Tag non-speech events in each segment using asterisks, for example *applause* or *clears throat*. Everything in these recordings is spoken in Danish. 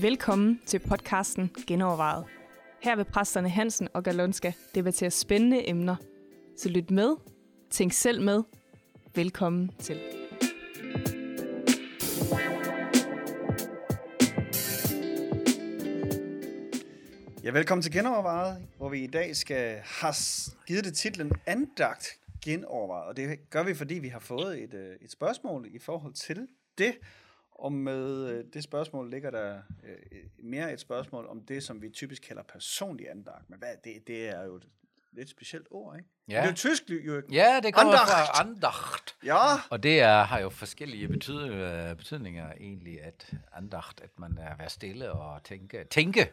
Velkommen til podcasten Genovervejet. Her vil præsterne Hansen og Galonska debattere spændende emner. Så lyt med, tænk selv med. Velkommen til. Velkommen til Genovervejet, hvor vi i dag skal have givet det titlen Andagt Genovervejet. Og det gør vi, fordi vi har fået et, øh, et spørgsmål i forhold til det. Og med øh, det spørgsmål ligger der øh, mere et spørgsmål om det, som vi typisk kalder personlig andagt. Men hvad, det, det er jo et lidt specielt ord, ikke? Ja. Det er jo tysk, Jørgen. Ja, det kommer Andacht. fra andacht. Ja, Og det er, har jo forskellige betyd, betydninger egentlig, at andacht, at man er være stille og tænke. Tænke.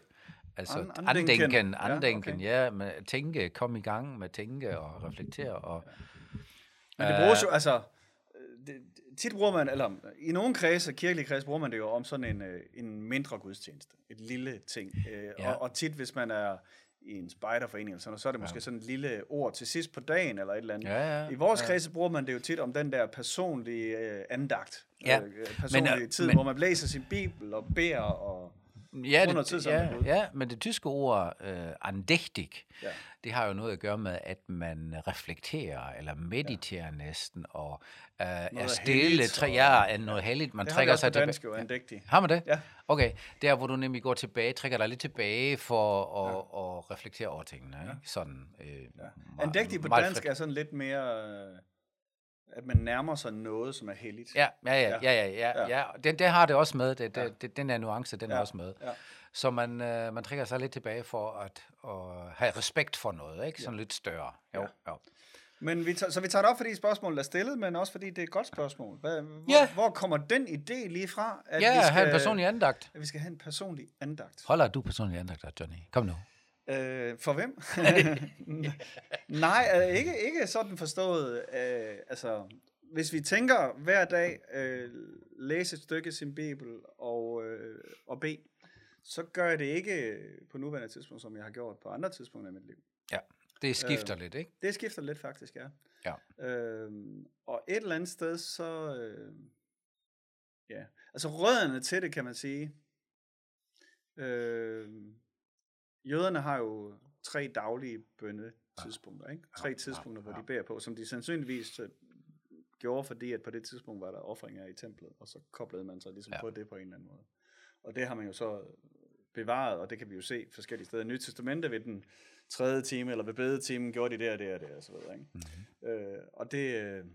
Altså An- an, andenken. andenken, Ja, okay. ja, med tænke, komme i gang med tænke og reflektere. Og, men det bruges jo, altså, øh, det, tit bruger man, eller i nogle kredse, kirkelige kredse, bruger man det jo om sådan en, øh, en mindre gudstjeneste. Et lille ting. Øh, Ja. og, og tit, hvis man er i en spejderforening, eller sådan noget, så er det måske sådan et lille ord til sidst på dagen, eller et eller andet. Ja, ja, I vores ja. kredse bruger man det jo tit om den der personlige øh, andagt. Ja, Øh, personlige men, øh, tid, men- hvor man læser sin bibel og beder og... ja, Under det, ja, ja, men det tyske ord uh, andægtig, Ja. det har jo noget at gøre med, at man reflekterer eller mediterer ja. næsten, og uh, er stille, tre, og- ja, er noget heldigt, man Det trækker sig tilbage. dansk jo, andægtig. Har man det? Ja. Okay, der hvor du nemlig går tilbage, trækker dig lidt tilbage for at, ja. at reflektere over tingene. Ikke? Sådan, øh, ja. Andægtig på dansk er sådan lidt mere, øh, at man nærmer sig noget, som er helligt. Ja, ja, ja, Ja. ja, ja, ja, Ja. ja. Den, det har det også med, det, det, Ja. det, den der nuance, den er Ja, også med. ja. Så man, øh, man trækker sig lidt tilbage for at, at have respekt for noget, ikke? Sådan lidt større. Jo, Ja. jo. Men vi tager, så vi tager det op, fordi spørgsmålet er stillet, men også fordi det er et godt spørgsmål. Hvad, hvor, Ja. hvor kommer den idé lige fra, at, Ja, vi skal, have en personlig andagt. at vi skal have en personlig andagt? Holder du personlig andagt, Johnny? Kom nu. Øh, for hvem? *laughs* Nej, øh, ikke, ikke sådan forstået. Øh, altså, hvis vi tænker hver dag, øh, læse et stykke sin bibel og, øh, og bede, så gør jeg det ikke på nuværende tidspunkt, som jeg har gjort på andre tidspunkter i mit liv. Ja, det skifter lidt, ikke? Det skifter lidt faktisk, ja. Ja. Øhm, og et eller andet sted, så... Øh, ja, altså rødderne til det, kan man sige. Øh, jøderne har jo tre daglige bønnetidspunkter, ikke? Tre Ja, tidspunkter, hvor ja. de beder på, som de sandsynligvis øh, gjorde, fordi at på det tidspunkt var der offringer i templet, og så koblede man sig ligesom Ja. på det på en eller anden måde. Og det har man jo så bevaret, og det kan vi jo se forskellige steder. I Nyt Testamente ved den tredje time, eller ved bedetimen, gjorde de det og det, og så videre. Ikke? Mm-hmm. Øh, og, det, øh,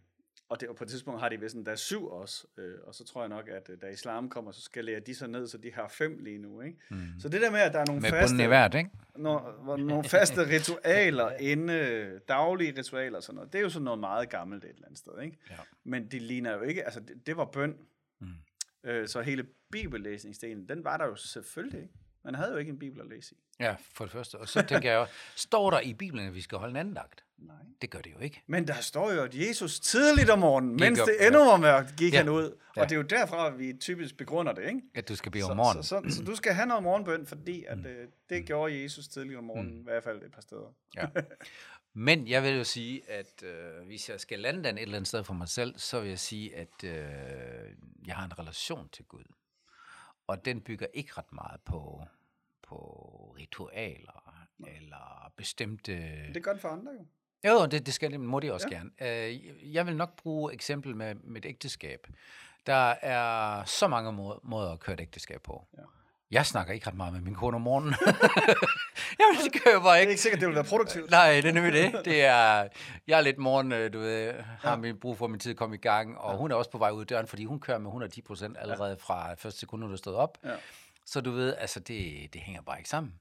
og, det, og på et tidspunkt har de vist der er syv også, øh, og så tror jeg nok, at øh, da islam kommer, så skal lære de så ned, så de har fem lige nu. Ikke? Mm. Så det der med, at der er nogle Med faste, i hvert, ikke? nogle, hvor- nogle faste ritualer inde, daglige ritualer og sådan noget, det er jo sådan noget meget gammelt et eller andet sted. Ikke? Ja. Men det ligner jo ikke, altså det, det var bøn. Mm. Øh, så hele bibellæsningsdelen, den var der jo selvfølgelig ikke. Man havde jo ikke en bibel at læse i. Ja, for det første. Og så tænker jeg, står der i Bibelen, at vi skal holde en andagt? Nej. Det gør det jo ikke. Men der står jo, at Jesus tidligt om morgenen, mens op, det endnu var mørkt, gik Ja. han ud. Ja. Og det er jo derfra, vi typisk begrunder det, ikke? At du skal bede Så, om morgenen. så, så, så du skal have noget morgenbøn, fordi at, øh, det gjorde Jesus tidligt om morgenen, Mm. i hvert fald et par steder. Ja. Men jeg vil jo sige, at øh, hvis jeg skal lande den et eller andet sted for mig selv, så vil jeg sige, at øh, jeg har en relation til Gud. Og den bygger ikke ret meget på, på ritualer eller bestemte... Det gør den for andre jo. Jo, det, det skal det må de også Ja. ja. gerne. Øh, jeg vil nok bruge eksempel med mit ægteskab. Der er så mange må- måder at køre et ægteskab på. Ja. Jeg snakker ikke ret meget med min kone om morgenen. Jamen, det gør jeg bare Det er ikke. ikke sikkert, det vil være produktivt. Nej, det er nemlig det. det er, jeg er lidt morgen, øh, du ved, har min brug for min tid at komme i gang, og hun er også på vej ud af døren, fordi hun kører med 110 procent allerede fra første sekund, når du stod op. Ja. Så du ved, altså det, det hænger bare ikke sammen.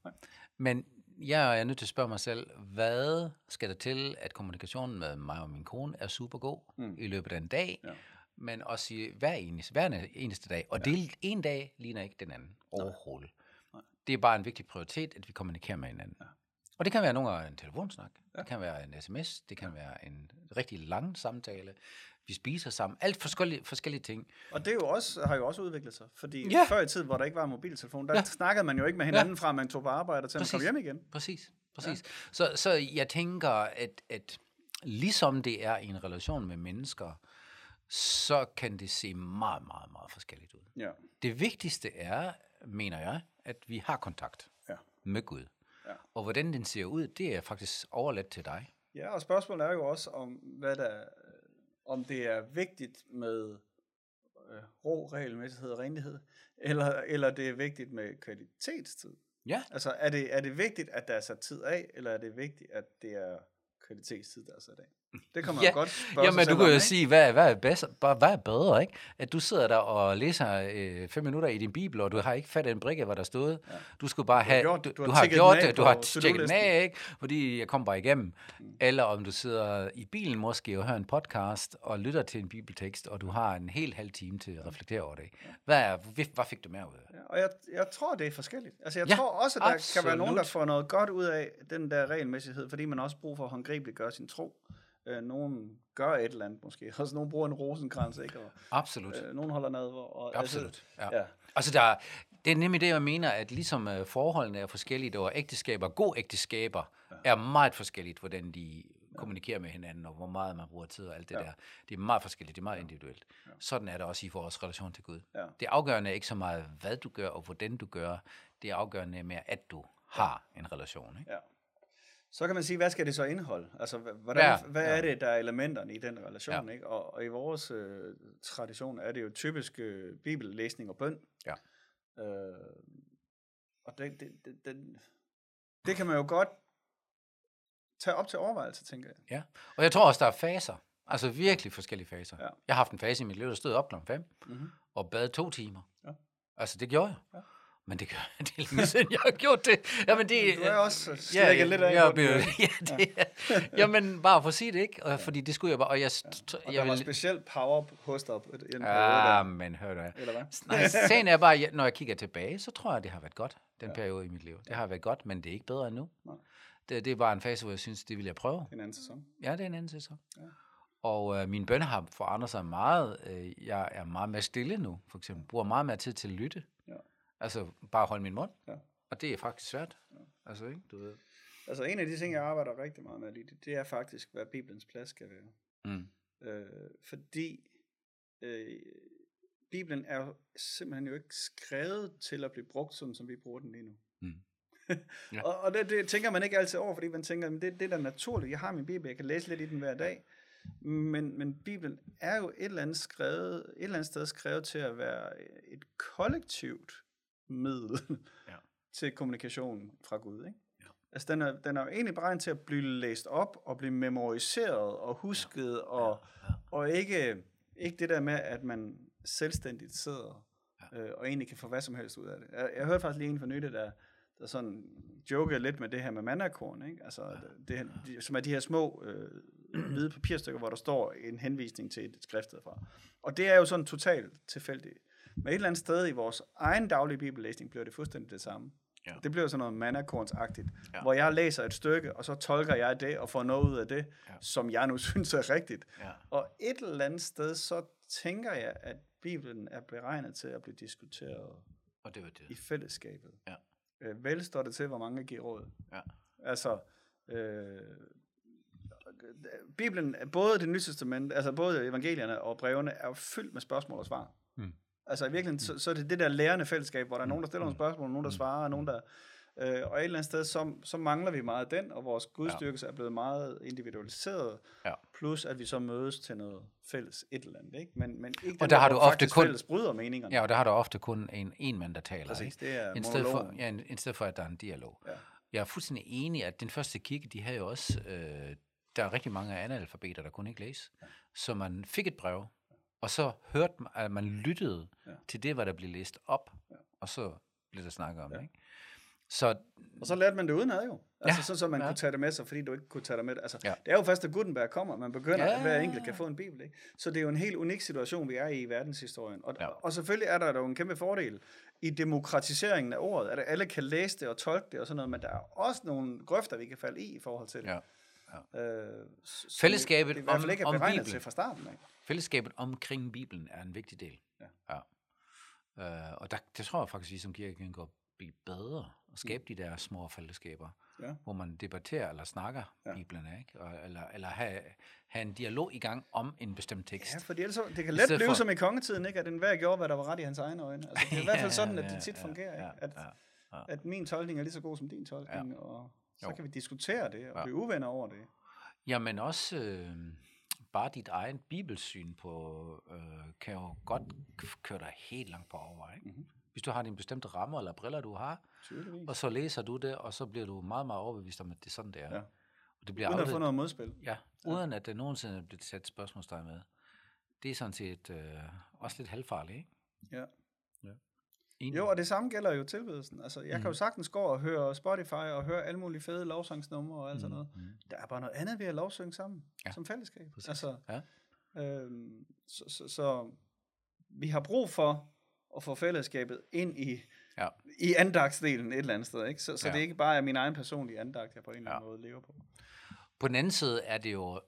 Men jeg er nødt til at spørge mig selv, hvad skal der til, at kommunikationen med mig og min kone er super god Mm. i løbet af en dag, Ja. men også i hver eneste, hver eneste dag. Og ja. det, en dag ligner ikke den anden overhovedet. Nej. Det er bare en vigtig prioritet, at vi kommunikerer med hinanden. Ja. Og det kan være nogle gange en telefonsnak, ja. det kan være en sms, det kan være en rigtig lang samtale, vi spiser sammen, alt forskellige, forskellige ting. Og det er jo også, har jo også udviklet sig. Fordi Ja. før i tiden, hvor der ikke var mobiltelefon, der Ja. snakkede man jo ikke med hinanden fra, man tog på arbejde til man Præcis. kom hjem igen. Præcis, præcis. Ja. Så, så jeg tænker, at, at Ligesom det er i en relation med mennesker, så kan det se meget, meget, meget forskelligt ud. Ja. Det vigtigste er, mener jeg, at vi har kontakt Ja. med Gud. Ja. Og hvordan den ser ud, det er faktisk overladt til dig. Ja, og spørgsmålet er jo også, om, hvad der, om det er vigtigt med øh, ro, regelmæssighed og renlighed, eller, eller det er vigtigt med kvalitetstid. Ja. Altså, er det, er det vigtigt, at der er sat tid af, eller er det vigtigt, at det er kvalitetstid, der er sat af? Det kan man Ja, godt spørge Jamen, du kan jo ikke? sige, hvad, hvad, er bedst, bare, hvad er bedre, ikke? At du sidder der og læser øh, fem minutter i din bibel, og du har ikke fattet en brikke, hvad der stod. Ja. Du skulle bare have, gjort- du, du du, har har gjort den af det, du har tjekket den af, ikke? Fordi jeg kom bare igennem. Eller om du sidder i bilen måske og hører en podcast og lytter til en bibeltekst, og du har en hel halv time til at reflektere over det. Hvad, er, hvad, fik du med ud af? Ja, og jeg, jeg tror, det er forskelligt. Altså, jeg Ja, tror også, at der kan være nogen, der absolut. får noget godt ud af den der regelmæssighed, fordi man også brug for at håndgribeligt gøre sin tro. Øh, nogen gør et eller andet måske. *laughs* Også nogen bruger en rosenkrans, ikke? Og, Absolut. øh, nogen holder nadver. Og, Absolut. Ja. ja. ja. Altså, der, det er nemlig det, jeg mener, at ligesom øh, forholdene er forskellige, og ægteskaber, gode ægteskaber, ja. er meget forskelligt, hvordan de ja. kommunikerer med hinanden, og hvor meget man bruger tid og alt det ja. der. Det er meget forskelligt, det er meget individuelt. Ja. Sådan er det også i vores relation til Gud. Ja. Det afgørende er ikke så meget, hvad du gør, og hvordan du gør. Det er afgørende mere, at du har en relation. Ikke? Ja. Så kan man sige, hvad skal det så indeholde? Altså, hvordan, Ja, ja, hvad er ja. det, der er elementerne i den relation? Ja. Ikke? Og, og i vores øh, tradition er det jo typisk øh, bibellæsning og bøn. Ja. Øh, og det, det, det, det, det kan man jo godt tage op til overvejelse, tænker jeg. Ja. Og jeg tror også, der er faser. Altså virkelig forskellige faser. Ja. Jeg har haft en fase i mit liv, der stod op klokken 5 Mm-hmm. og bad to timer. Ja. Altså, det gjorde jeg. Ja. Men det, gør, det er længe siden, jeg har gjort det. Jamen, det Du er også ja, slækket ja, lidt af ja, den, ja, ja. *laughs* ja, det er, jamen, bare for at sige det, ikke? Og, fordi det skulle jeg bare, og jeg, ja. Og jeg der var vil, specielt power hos dig Ja, der. men hør du. Eller hvad? Nej, sagen er bare, når jeg kigger tilbage, så tror jeg, det har været godt, den periode i mit liv. Det har været godt, men det er ikke bedre endnu. Nej. Det, det er bare en fase, hvor jeg synes, det vil jeg prøve. En anden sæson. Ja, det er en anden sæson. Ja. Og øh, min bøn har forandret sig meget. Øh, jeg er meget mere stille nu, for eksempel. Bruger meget mere tid til at lytte. Ja. Altså, bare holde min mund. Ja. Og det er faktisk svært. Altså, ikke? Du ved. Altså en af de ting, jeg arbejder rigtig meget med, lige, det, det er faktisk, hvad Bibelens plads skal være. Mm. Øh, fordi øh, Bibelen er jo simpelthen jo ikke skrevet til at blive brugt, sådan som vi bruger den lige nu. Mm. *laughs* Ja. og og det, det tænker man ikke altid over, fordi man tænker, at det, det er da naturligt. Jeg har min Bibel, jeg kan læse lidt i den hver dag. Men, men Bibelen er jo et eller, andet skrevet, et eller andet sted skrevet til at være et kollektivt middel Ja. til kommunikation fra Gud. Ikke? Ja. Altså, den er, den er jo egentlig beregnet til at blive læst op og blive memoriseret og husket, ja. og, Ja. og ikke, ikke det der med, at man selvstændigt sidder øh, og egentlig kan få hvad som helst ud af det. Jeg, jeg hørte faktisk lige en for nylig, der, der sådan jokede lidt med det her med mandakorn, ikke? Altså, det, de, som er de her små øh, *clears throat* hvide papirstykker, hvor der står en henvisning til et skriftsted fra. Og det er jo sådan totalt tilfældigt. Men et eller andet sted i vores egen daglige bibellæsning bliver det fuldstændig det samme. Ja. Det bliver sådan noget mandakornsagtigt, Ja. hvor jeg læser et stykke, og så tolker jeg det og får noget ud af det, Ja. som jeg nu *laughs* synes er rigtigt. Ja. Og et eller andet sted, så tænker jeg, at Bibelen er beregnet til at blive diskuteret Og det var det. i fællesskabet. Ja. Øh, vel står det til, hvor mange giver råd. Ja. Altså, øh, Bibelen, både det nye testament, altså både evangelierne og brevene, er jo fyldt med spørgsmål og svar. Mm. Altså i virkeligheden, så, så er det det der lærende fællesskab, hvor der er nogen, der stiller nogle spørgsmål, nogen, der svarer, og nogen, der... Øh, og et eller andet sted, så, så mangler vi meget den, og vores gudstyrkelse er blevet meget individualiseret, Ja. plus at vi så mødes til noget fælles et eller andet, ikke? Men, men ikke Og det der har du ofte kun- fælles bryder meningerne. Ja, og der har du ofte kun en, en mand, der taler. Præcis, ikke? det er i stedet for, monologen. ja, i stedet for, at der er en dialog. Ja. Jeg er fuldstændig enig, at den første kirke, de havde jo også, øh, der er rigtig mange analfabeter, der kunne ikke læse. Ja. Så man fik et brev, og så hørte man, at man lyttede Ja. ja. til det, hvad der blev læst op, Ja. ja. og så blev der snakket om Ja. det. Ikke? Så Og så lærte man det udenad jo. Altså Ja, sådan, så man ja. kunne tage det med sig, fordi du ikke kunne tage det med. Altså, Ja. Det er jo først, at Gutenberg kommer, man begynder, Ja. at hver enkelt kan få en bibel. Ikke? Så det er jo en helt unik situation, vi er i i verdenshistorien. Og, Ja. og selvfølgelig er der jo en kæmpe fordel i demokratiseringen af ordet, at alle kan læse det og tolke det og sådan noget, men der er også nogle grøfter, vi kan falde i i forhold til det. Ja. Øh, s- som Fællesskabet det i hvert fald om- ikke er om beregnet Bibelen. til fra starten af. Fællesskabet omkring Bibelen er en vigtig del. Ja. ja. Øh, og der, det tror jeg faktisk, vi som kirke kan gå blive bedre og skabe Mm. de der små fællesskaber. Ja. hvor man debatterer eller snakker Ja. ja. Bibelen, ikke? Og, eller, eller have, have en dialog i gang om en bestemt tekst. Ja, fordi ellers, det kan let blive for- som i kongetiden, ikke? at enhver gjorde, hvad der var ret i hans egne øjne. Altså, det er i hvert fald *laughs* sådan, at det tit fungerer. Ikke? At, ja, ja. at min tolkning er lige så god som din tolkning, ja. og så Jo. kan vi diskutere det og Ja. blive uvenner over det. Jamen også øh, bare dit egen bibelsyn på, øh, kan jo godt køre dig helt langt på over. Ikke? Mhm. Hvis du har dine bestemte rammer eller briller, du har, Tydeligvis. og så læser du det, og så bliver du meget, meget overbevist om, at det er sådan, det er. Ja. Og det bliver Uden at aldrig, få noget modspil. Ja, uden at det nogensinde er blevet sat spørgsmålstegn med. Det er sådan set øh, også lidt halvfarligt, ikke? Ja. Enig. Jo, og det samme gælder jo tilbedelsen. Altså, jeg mm. kan jo sagtens gå og høre Spotify og høre alle mulige fede lovsangsnumre og alt sådan noget. Mm. Der er bare noget andet ved at lovsynge sammen, ja. Som fællesskab. Præcis. Altså, Ja. øhm, så, så, så vi har brug for at få fællesskabet ind i, Ja. i andagtsdelen et eller andet sted. Ikke? Så, så Ja. det ikke bare er min egen personlige andagt, jeg på en eller anden Ja. måde lever på. På den anden side er det jo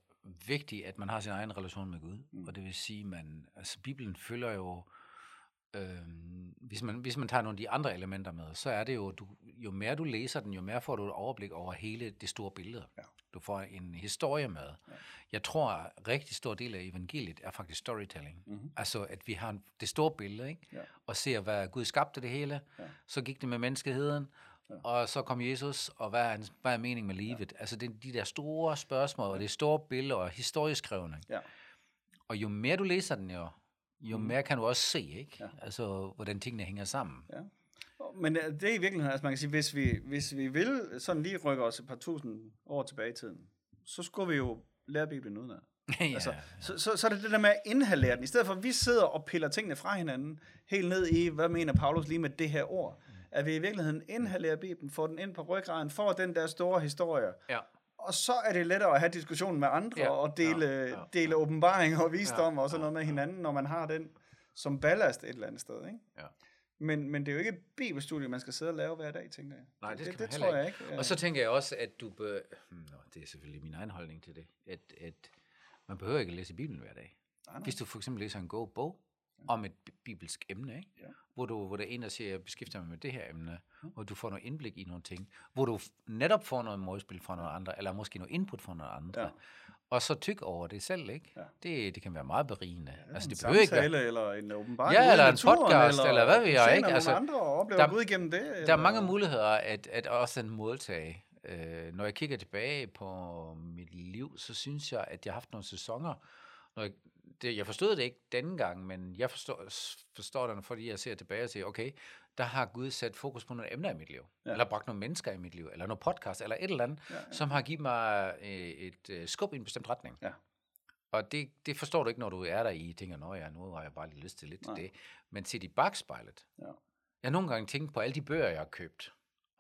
vigtigt, at man har sin egen relation med Gud. Mm. Og det vil sige, man, altså Bibelen følger jo, øh, hvis, man, hvis man tager nogle af de andre elementer med, så er det jo, du, jo mere du læser den, jo mere får du et overblik over hele det store billede. Ja. Du får en historie med. Ja. Jeg tror, at rigtig stor del af evangeliet er faktisk storytelling. Mm-hmm. Altså, at vi har det store billede, ikke? Ja. og ser, hvad Gud skabte det hele. Ja. Så gik det med menneskeheden, ja. og så kom Jesus, og hvad er, hans, hvad er meningen med livet? Ja. Altså, det de der store spørgsmål, og det store billede og historieskrivning. Ja. Og jo mere du læser den jo, jo mere kan du også se, ikke? Ja. Altså, hvordan tingene hænger sammen. Ja. Men øh, det er i virkeligheden, altså man kan sige, hvis vi, hvis vi vil sådan lige rykke os et par tusind år tilbage i tiden, så skulle vi jo lære Bibelen udenad. *laughs* ja. Altså, så, så, så er det det der med at inhalere den. I stedet for, at vi sidder og piller tingene fra hinanden, helt ned i, hvad mener Paulus lige med det her ord. At vi i virkeligheden inhalerer Bibelen, får den ind på ryggraden, får den der store historie. ja. Og så er det lettere at have diskussionen med andre, Ja, og dele, ja, ja. dele åbenbaring og visdom Ja, og sådan noget med hinanden, når man har den som ballast et eller andet sted. Ikke? Ja. Men, men det er jo ikke et bibelstudie, man skal sidde og lave hver dag, tænker jeg. Nej, det, det, det, det tror jeg ikke. Og så tænker jeg også, at du bør... Hmm, Nå, det er selvfølgelig min egen holdning til det. At, at man behøver ikke at læse Bibelen hver dag. Nej, nej. Hvis du for eksempel læser en god bog om et bi- bibelsk emne, ikke? Ja. Hvor, du, hvor der er en, der siger, jeg beskæftiger mig med det her emne, og du får noget indblik i nogle ting, hvor du netop får noget modspil fra nogle andre, eller måske noget input fra nogle andre, Ja. og så tyk over det selv, ikke? Ja. Det, det kan være meget berigende. Ja, altså, en det behøver ikke være, samtale, eller en åbenbaring Ja, eller en naturen, podcast, eller hvad ved jeg, ikke? Altså, andre og opleve der- Gud igennem det. Der eller, er mange muligheder at, at også en modtage. Øh, når jeg kigger tilbage på mit liv, så synes jeg, at jeg har haft nogle sæsoner. Når jeg, det, jeg forstod det ikke denne gang, men jeg forstår, forstår det, fordi jeg ser tilbage og siger, okay, der har Gud sat fokus på nogle emner i mit liv. Ja. Eller bragt nogle mennesker i mit liv, eller noget podcast, eller et eller andet, Ja, ja, som har givet mig øh, et øh, skub i en bestemt retning. Ja. Og det, det forstår du ikke, når du er der i, tænker, nå ja, nu har jeg bare lige lyst til lidt Nej. til det. Men set i bagspejlet, Ja. jeg har nogle gange tænkt på alle de bøger, jeg har købt.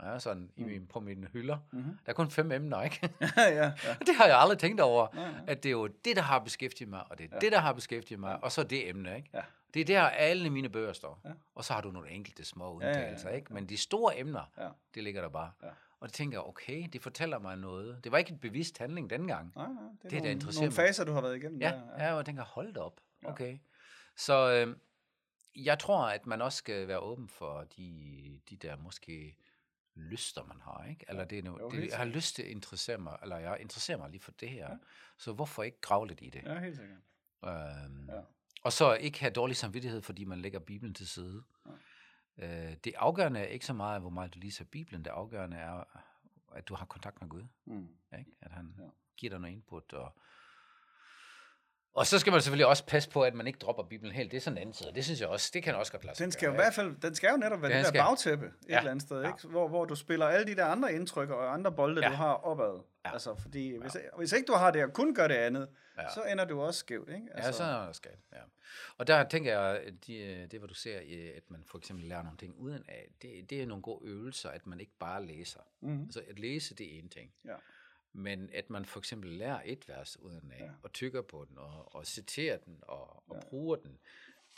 Ja, sådan i min, på mine hylder. Mhm. Der er kun fem emner, ikke? *laughs* ja, ja, ja. *laughs* Det har jeg aldrig tænkt over. Nej, nej. At det er jo det, der har beskæftiget mig, og det er Ja. ja. det, der har beskæftiget mig, og så det emne, ikke? Ja. Det er der, alle mine bøger står. Ja. Og så har du nogle enkelte små Ja, ja, ja, undtagelser, ja. ikke? Men de store emner, Ja. det ligger der bare. Ja. Og det tænker jeg, okay, det fortæller mig noget. Det var ikke et bevidst handling dengang. Nej, nej, det er, Det, der nogle, interesserer nogle faser, du har været igennem. Ja, der. ja, og jeg tænker, hold da op. Ja. Okay. Så øh, jeg tror, at man også skal være åben for de, de der måske lyster, man har, ikke? Eller det er noget, det, jeg har lyst til at interessere mig, eller jeg interesserer mig lige for det her. Ja. Ja. Så hvorfor ikke grave lidt i det? Ja, helt sikkert. Øhm, Ja. ja. Og så ikke have dårlig samvittighed, fordi man lægger Bibelen til side. Øh, det afgørende er ikke så meget, hvor meget du læser Bibelen. Det afgørende er, at du har kontakt med Gud. Mm. Ikke? At han Ja. ja. giver dig noget input. Og, og så skal man selvfølgelig også passe på, at man ikke dropper Bibelen helt. Det er sådan en anden side. Det synes jeg også, det kan også godt lade sig Den skal jo i hvert fald, den skal jo netop være Den det der skal- bagtæppe et Ja. eller andet sted, Ja. ikke? Hvor, hvor du spiller alle de der andre indtryk og andre bolde, Ja. du har opad. Ja. Altså, fordi hvis, hvis ikke du har det og kun gør det andet, Ja. så ender du også skævt, ikke? Ja, så er der skal. Ja. Og der tænker jeg, at de, det hvor du ser, øh, at man for eksempel lærer nogle ting uden af, det, det er nogle gode øvelser, at man ikke bare læser. Mhm. Altså at læse, det er en ting. Ja. Men at man for eksempel lærer et vers uden af, Ja. ja. og tykker på den, og, og citerer den, og, og Ja. ja. bruger den,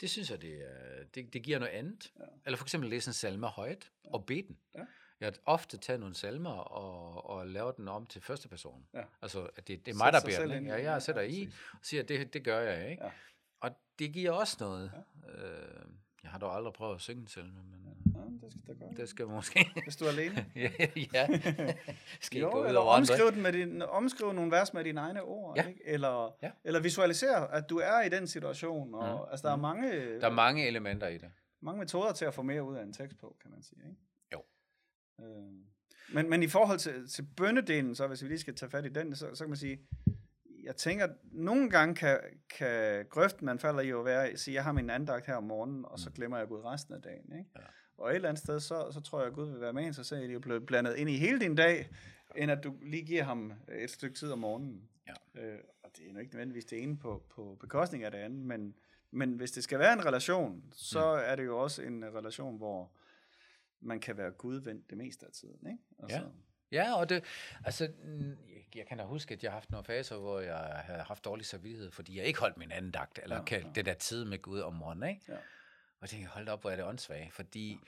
det synes jeg, det, er- det, det giver noget andet. Ja. Eller for eksempel læse en salme højt, ja. og bede den. Ja. Jeg har ofte taget nogle salmer og, og lavet den om til første person. Ja. Altså, at det, det er Sæt mig, der sig beder den. Ikke? Ja, jeg sætter Ja, i og siger, at det, det gør jeg. Ikke? Ja. Og det giver også noget. Øh, Jeg har dog aldrig prøvet at synge selv, men Ja, det skal da gøre. det skal måske. *laughs* Hvis du er alene. *laughs* ja, ja. *laughs* Skal ikke gå Jo, ud eller omskrive, den med din, omskrive nogle vers med dine egne ord. Ja. Ikke? Eller, Ja. eller visualisere, at du er i den situation. Og, Mhm. Altså, der er mange, Der er mange elementer i det. mange metoder til at få mere ud af en tekst på, kan man sige. Ikke? Jo. Øh, men, men i forhold til, til bønnedelen, så hvis vi lige skal tage fat i den, så, så kan man sige, jeg tænker, nogle gange kan, kan grøften, man falder i, jo være at sige, jeg har min andagt her om morgenen, og så glemmer jeg Gud resten af dagen. Ikke? Ja. Og et eller andet sted, så, så tror jeg, at Gud vil være med interesseret i, at blevet blandet ind i hele din dag, end at du lige giver ham et stykke tid om morgenen. Ja. Øh, og det er jo ikke nødvendigvis det ene på, på bekostning af det andet, men, men hvis det skal være en relation, så mm. er det jo også en relation, hvor man kan være gudvendt det meste af tiden. Ikke? Altså, Ja, og det, altså, jeg kan da huske, at jeg har haft nogle faser, hvor jeg havde haft dårlig samvittighed, fordi jeg ikke holdt min andagt, eller Ja, ja, kan, ja. det der tid med Gud om morgenen, ikke? Ja. Og jeg tænkte, hold op, hvor er det åndssvagt, fordi,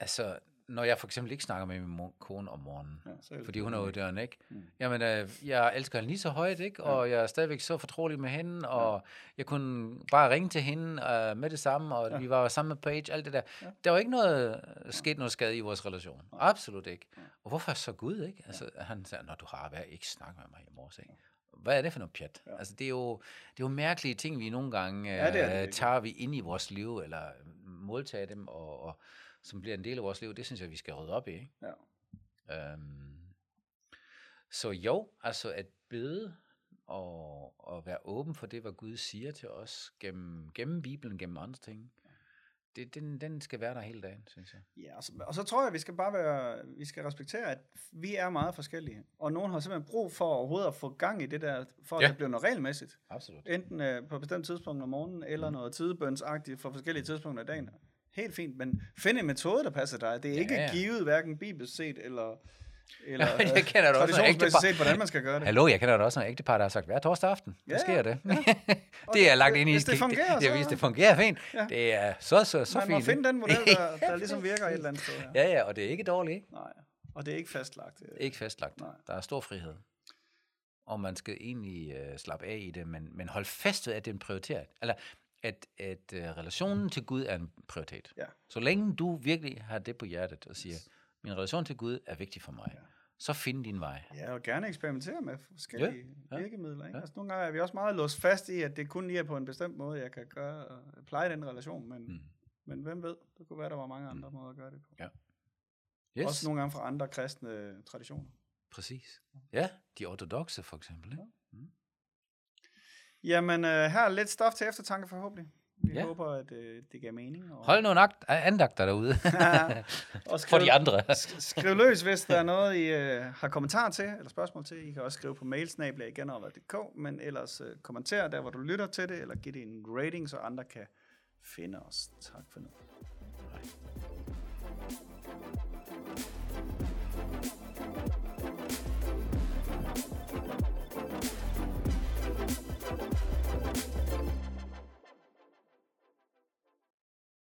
altså, når jeg for eksempel ikke snakker med min mor, kone om morgenen, Ja, så det fordi hun er ude i døren, ikke? Mm. Jamen, øh, jeg elsker hende lige så højt, ikke? Og jeg er stadigvæk så fortrolig med hende, og jeg kunne bare ringe til hende øh, med det samme, og Ja. vi var sammen på page, alt det der. Ja. Der var ikke noget, sket noget skade i vores relation. Absolut ikke. Og hvorfor så Gud, ikke? Altså, han sagde, når du har været ikke snakket med mig i morges, ikke? Hvad er det for noget pjat? Ja. Altså, det er, jo, det er jo mærkelige ting, vi nogle gange Ja, det det øh, tager vi ind i vores liv, eller modtager dem, og, og som bliver en del af vores liv. Det synes jeg, vi skal rydde op i, ikke? Ja. Øhm, så jo, altså at bede og, og være åben for det, hvad Gud siger til os gennem, gennem Bibelen, gennem andre ting, det, den, den skal være der hele dagen, synes jeg. Ja, og så, og så tror jeg, vi skal bare være, vi skal respektere, at vi er meget forskellige. Og nogen har simpelthen brug for overhovedet at få gang i det der, for at Ja. det bliver noget regelmæssigt. Absolut. Enten øh, på et bestemt tidspunkt om morgenen, eller noget tidebønsagtigt for forskellige tidspunkter i dagen. Helt fint, men find en metode, der passer dig. Det er ikke Ja, ja. givet, hverken bibelsk set, eller, eller *laughs* Jeg kender da også nogle ægtepar- set, hvordan man skal gøre det. Hallo, jeg kender da også nogle ægtepar, der har sagt, hver torsdag aften, der Ja, sker det. *laughs* Og det er lagt ind i hvis det fungerer, det, det, hvis det fungerer fint. Ja. Det er så, så, så man fint. må finde den model, der, der *laughs* ligesom virker et eller andet sted. Her. Ja, ja, og det er ikke dårligt, ikke? Nej, og det er ikke fastlagt. øh. Ikke fastlagt. Nej. Der er stor frihed. Og man skal egentlig øh, slappe af i det, men, men hold fast ved, at det er en prioritet. Eller at, at øh, relationen til Gud er en prioritet. Ja. Så længe du virkelig har det på hjertet og siger, min relation til Gud er vigtig for mig, Ja. så find din vej. Ja, og gerne eksperimentere med forskellige Ja, ja, ja, virkemidler. Ikke? ja. Altså, nogle gange er vi også meget låst fast i, at det kun lige er på en bestemt måde, jeg kan gøre og pleje den relation, men, Mm. mm. men hvem ved? Det kunne være, der var mange andre måder at gøre det på. Ja. Yes, Også nogle gange fra andre kristne traditioner. præcis. Ja, de ortodoxe for eksempel. Ikke? Jamen, øh, her er lidt stof til eftertanke forhåbentlig. Vi Ja. ja. håber, at øh, det giver mening. Og, Hold nogle akt- andagter derude *laughs* og *laughs* for skriv, de andre. *laughs* sk- skriv løs, hvis der er noget, I øh, har kommentar til, eller spørgsmål til. I kan også skrive på mailsnablag.dk, men ellers øh, kommenter der, hvor du lytter til det, eller giv det en rating, så andre kan finde os. Tak for nu.